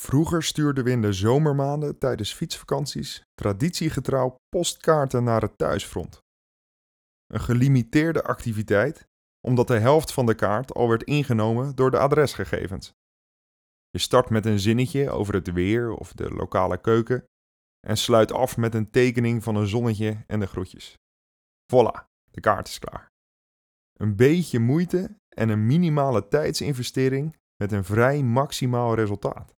Vroeger stuurden we in de zomermaanden tijdens fietsvakanties traditiegetrouw postkaarten naar het thuisfront. Een gelimiteerde activiteit, omdat de helft van de kaart al werd ingenomen door de adresgegevens. Je start met een zinnetje over het weer of de lokale keuken en sluit af met een tekening van een zonnetje en de groetjes. Voilà, de kaart is klaar. Een beetje moeite en een minimale tijdsinvestering met een vrij maximaal resultaat.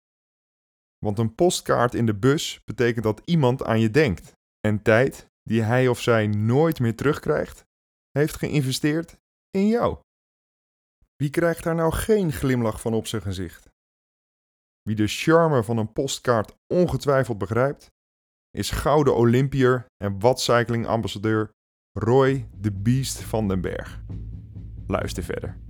Want een postkaart in de bus betekent dat iemand aan je denkt en tijd die hij of zij nooit meer terugkrijgt, heeft geïnvesteerd in jou. Wie krijgt daar nou geen glimlach van op zijn gezicht? Wie de charme van een postkaart ongetwijfeld begrijpt, is gouden Olympier en watcycling ambassadeur Roy de Beast van den Berg. Luister verder.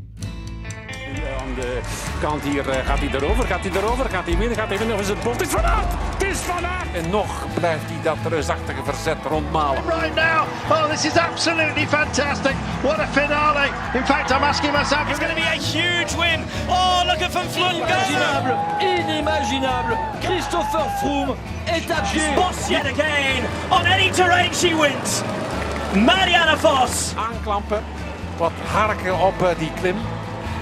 De kant hier eh, gaat hij erover, gaat hij erover, gaat hij midden, gaat hij midden. Of is het bot? Het is Van Aert! Het is Van Aert! En nog blijft hij dat reusachtige verzet rondmalen. right now. Oh, this is absolutely fantastic. What a finale. In fact, I'm asking myself. It's going to be a huge win. Oh, look at Van go. Inimaginable, inimaginable. Christopher Froome est à pied. Boss yet again. On any terrain she wins. Marianne Vos. Aanklampen, wat harken op eh, die klim.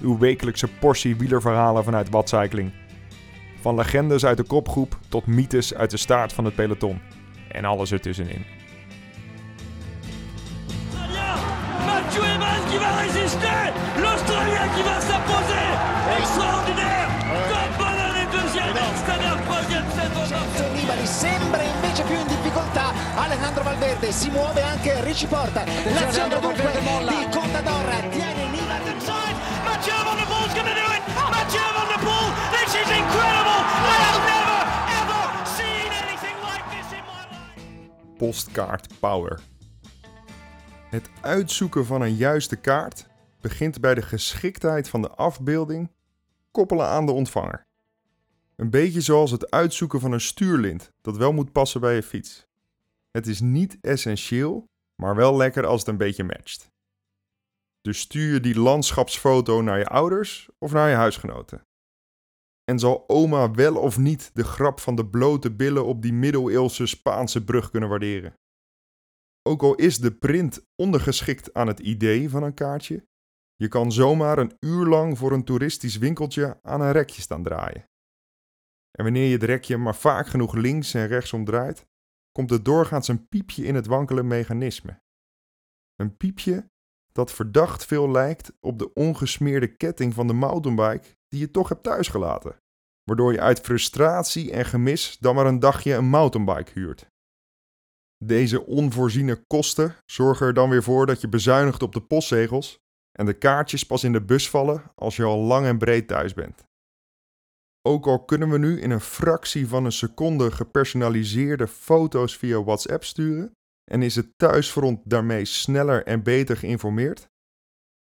uw wekelijkse portie wielerverhalen vanuit Watcycling. Van legendes uit de kopgroep tot mythes uit de staart van het peloton. En alles ertussenin. Mathieu Evans qui va résister. L'Australien qui va s'imposer. Extraordinaire. Tom Bonnell est deuxième. Stannard troisième. C'est Vincenzo Nibali sembra invece più in difficoltà Alejandro Valverde si muove anche Ricci Porta l'azione dunque di Contador tiene Nibali Mathieu Van der going to do it. Mathieu Van der Poel. This is incredible. I have never, ever seen anything like this in my life. Postkaart Power. Het uitzoeken van een juiste kaart begint bij de geschiktheid van de afbeelding koppelen aan de ontvanger. Een beetje zoals het uitzoeken van een stuurlint dat wel moet passen bij je fiets. Het is niet essentieel, maar wel lekker als het een beetje matcht. Dus stuur je die landschapsfoto naar je ouders of naar je huisgenoten. En zal oma wel of niet de grap van de blote billen op die middeleeuwse Spaanse brug kunnen waarderen? Ook al is de print ondergeschikt aan het idee van een kaartje, je kan zomaar een uur lang voor een toeristisch winkeltje aan een rekje staan draaien. En wanneer je het rekje maar vaak genoeg links en rechtsom draait, komt er doorgaans een piepje in het wankele mechanisme. Een piepje dat verdacht veel lijkt op de ongesmeerde ketting van de mountainbike die je toch hebt thuisgelaten, waardoor je uit frustratie en gemis dan maar een dagje een mountainbike huurt. Deze onvoorziene kosten zorgen er dan weer voor dat je bezuinigt op de postzegels en de kaartjes pas in de bus vallen als je al lang en breed thuis bent. Ook al kunnen we nu in een fractie van een seconde gepersonaliseerde foto's via WhatsApp sturen en is het thuisfront daarmee sneller en beter geïnformeerd,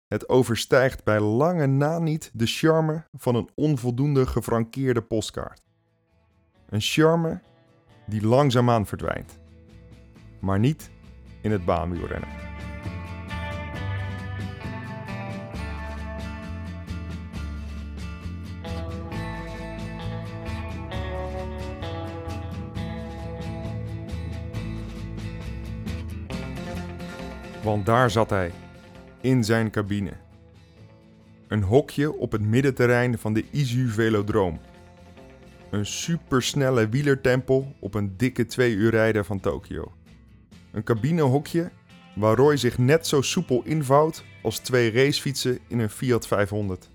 het overstijgt bij lange na niet de charme van een onvoldoende gefrankeerde postkaart. Een charme die langzaamaan verdwijnt, maar niet in het baanwielrennen. Want daar zat hij, in zijn cabine. Een hokje op het middenterrein van de Izu Velodroom. Een supersnelle wielertempel op een dikke twee uur rijden van Tokio. Een cabinehokje waar Roy zich net zo soepel invouwt als twee racefietsen in een Fiat 500.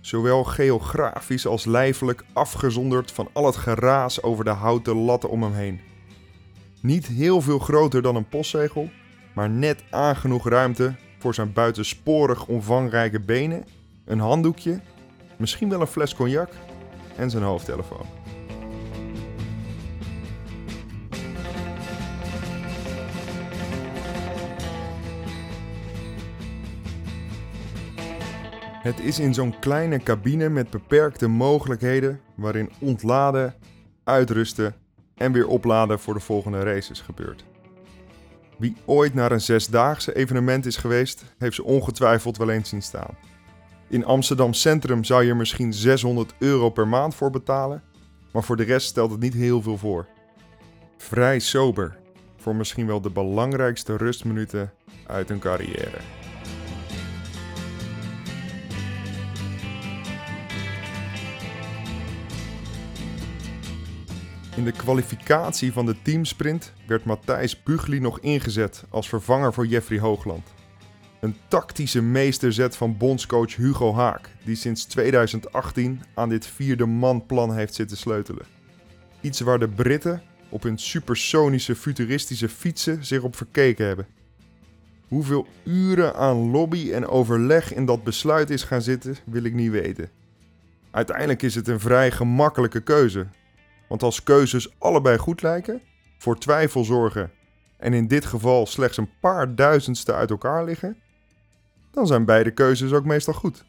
Zowel geografisch als lijfelijk afgezonderd van al het geraas over de houten latten om hem heen. Niet heel veel groter dan een postzegel, maar net aangenoeg ruimte voor zijn buitensporig omvangrijke benen, een handdoekje, misschien wel een fles cognac en zijn hoofdtelefoon. Het is in zo'n kleine cabine met beperkte mogelijkheden waarin ontladen, uitrusten en weer opladen voor de volgende races gebeurt. Wie ooit naar een zesdaagse evenement is geweest, heeft ze ongetwijfeld wel eens zien staan. In Amsterdam Centrum zou je er misschien 600 euro per maand voor betalen, maar voor de rest stelt het niet heel veel voor. Vrij sober, voor misschien wel de belangrijkste rustminuten uit een carrière. In de kwalificatie van de teamsprint werd Matthijs Bugli nog ingezet als vervanger voor Jeffrey Hoogland. Een tactische meesterzet van bondscoach Hugo Haak, die sinds 2018 aan dit vierde man-plan heeft zitten sleutelen. Iets waar de Britten op hun supersonische futuristische fietsen zich op verkeken hebben. Hoeveel uren aan lobby en overleg in dat besluit is gaan zitten, wil ik niet weten. Uiteindelijk is het een vrij gemakkelijke keuze. Want als keuzes allebei goed lijken, voor twijfel zorgen en in dit geval slechts een paar duizendste uit elkaar liggen, dan zijn beide keuzes ook meestal goed.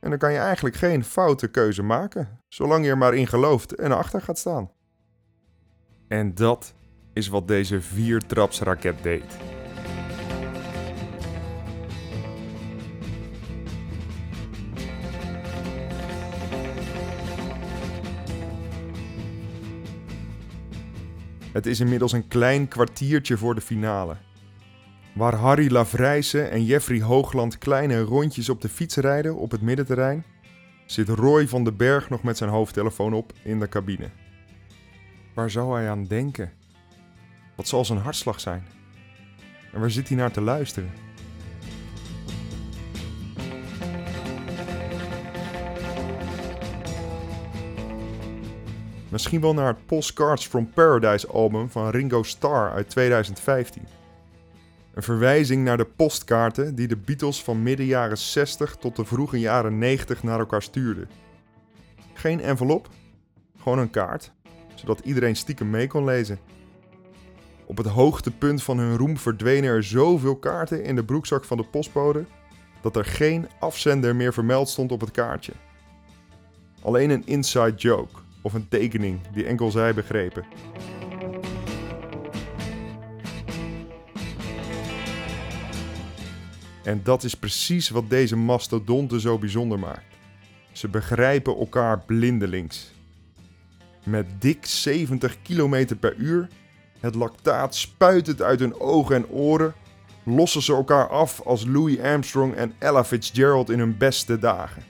En dan kan je eigenlijk geen foute keuze maken, zolang je er maar in gelooft en achter gaat staan. En dat is wat deze viertrapsraket deed. Het is inmiddels een klein kwartiertje voor de finale. Waar Harry Lavrijse en Jeffrey Hoogland kleine rondjes op de fiets rijden op het middenterrein, zit Roy van den Berg nog met zijn hoofdtelefoon op in de cabine. Waar zou hij aan denken? Wat zal zijn hartslag zijn? En waar zit hij naar te luisteren? Misschien wel naar het Postcards from Paradise album van Ringo Starr uit 2015. Een verwijzing naar de postkaarten die de Beatles van midden jaren 60 tot de vroege jaren 90 naar elkaar stuurden. Geen envelop, gewoon een kaart, zodat iedereen stiekem mee kon lezen. Op het hoogtepunt van hun roem verdwenen er zoveel kaarten in de broekzak van de postbode dat er geen afzender meer vermeld stond op het kaartje. Alleen een inside joke of een tekening die enkel zij begrepen. En dat is precies wat deze mastodonten zo bijzonder maakt. Ze begrijpen elkaar blindelings. Met dik 70 km per uur, het lactaat spuitend uit hun ogen en oren, lossen ze elkaar af als Louis Armstrong en Ella Fitzgerald in hun beste dagen.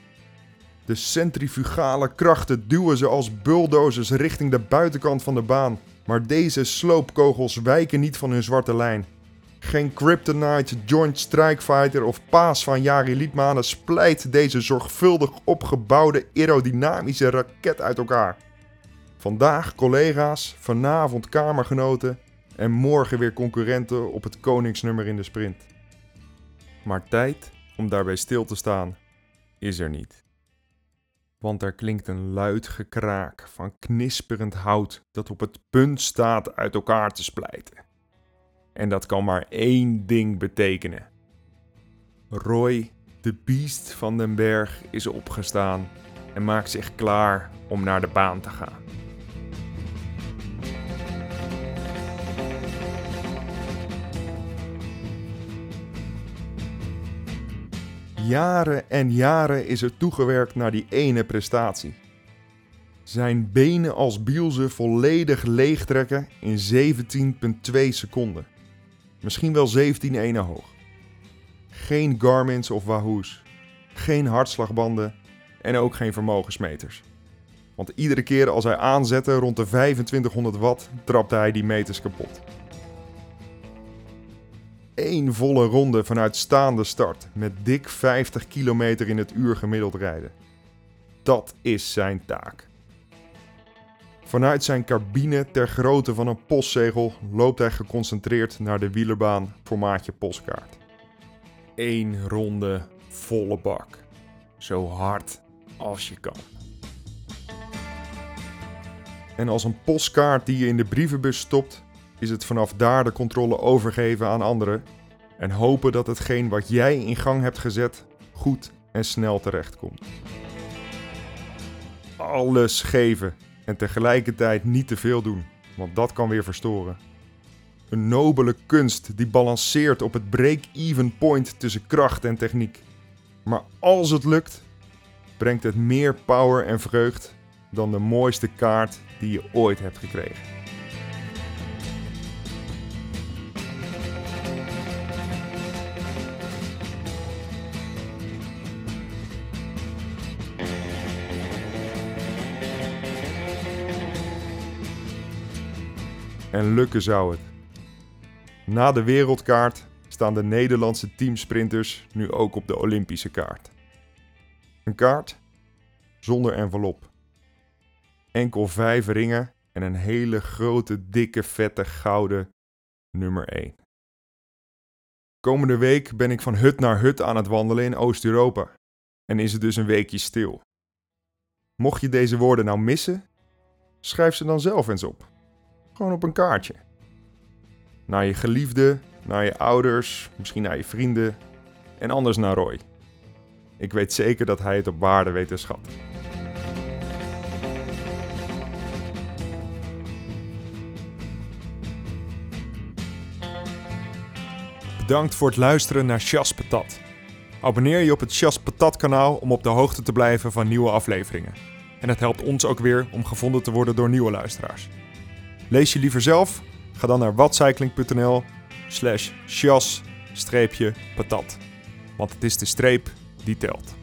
De centrifugale krachten duwen ze als bulldozers richting de buitenkant van de baan. Maar deze sloopkogels wijken niet van hun zwarte lijn. Geen Kryptonite, Joint Strike Fighter of Paas van Jari Liedmanen splijt deze zorgvuldig opgebouwde aerodynamische raket uit elkaar. Vandaag collega's, vanavond kamergenoten en morgen weer concurrenten op het koningsnummer in de sprint. Maar tijd om daarbij stil te staan is er niet want er klinkt een luid gekraak van knisperend hout dat op het punt staat uit elkaar te splijten. En dat kan maar één ding betekenen. Roy, de beest van den berg, is opgestaan en maakt zich klaar om naar de baan te gaan. Jaren en jaren is er toegewerkt naar die ene prestatie. Zijn benen als bielze volledig leegtrekken in 17,2 seconden. Misschien wel 17 ene hoog. Geen Garmin's of Wahoo's. Geen hartslagbanden en ook geen vermogensmeters. Want iedere keer als hij aanzette rond de 2500 watt, trapte hij die meters kapot één volle ronde vanuit staande start met dik 50 km in het uur gemiddeld rijden. Dat is zijn taak. Vanuit zijn cabine ter grootte van een postzegel loopt hij geconcentreerd naar de wielerbaan formaatje postkaart. Eén ronde volle bak. Zo hard als je kan. En als een postkaart die je in de brievenbus stopt, is het vanaf daar de controle overgeven aan anderen en hopen dat hetgeen wat jij in gang hebt gezet goed en snel terechtkomt. Alles geven en tegelijkertijd niet te veel doen, want dat kan weer verstoren. Een nobele kunst die balanceert op het break-even point tussen kracht en techniek. Maar als het lukt, brengt het meer power en vreugd dan de mooiste kaart die je ooit hebt gekregen. En lukken zou het. Na de wereldkaart staan de Nederlandse teamsprinters nu ook op de Olympische kaart. Een kaart zonder envelop. Enkel vijf ringen en een hele grote, dikke, vette gouden nummer 1. Komende week ben ik van hut naar hut aan het wandelen in Oost-Europa en is het dus een weekje stil. Mocht je deze woorden nou missen, schrijf ze dan zelf eens op. Gewoon op een kaartje. Naar je geliefde, naar je ouders, misschien naar je vrienden en anders naar Roy. Ik weet zeker dat hij het op waarde weet te schatten. Bedankt voor het luisteren naar Chas Patat. Abonneer je op het Chas Patat kanaal om op de hoogte te blijven van nieuwe afleveringen. En het helpt ons ook weer om gevonden te worden door nieuwe luisteraars. Lees je liever zelf? Ga dan naar watcycling.nl slash patat. Want het is de streep die telt.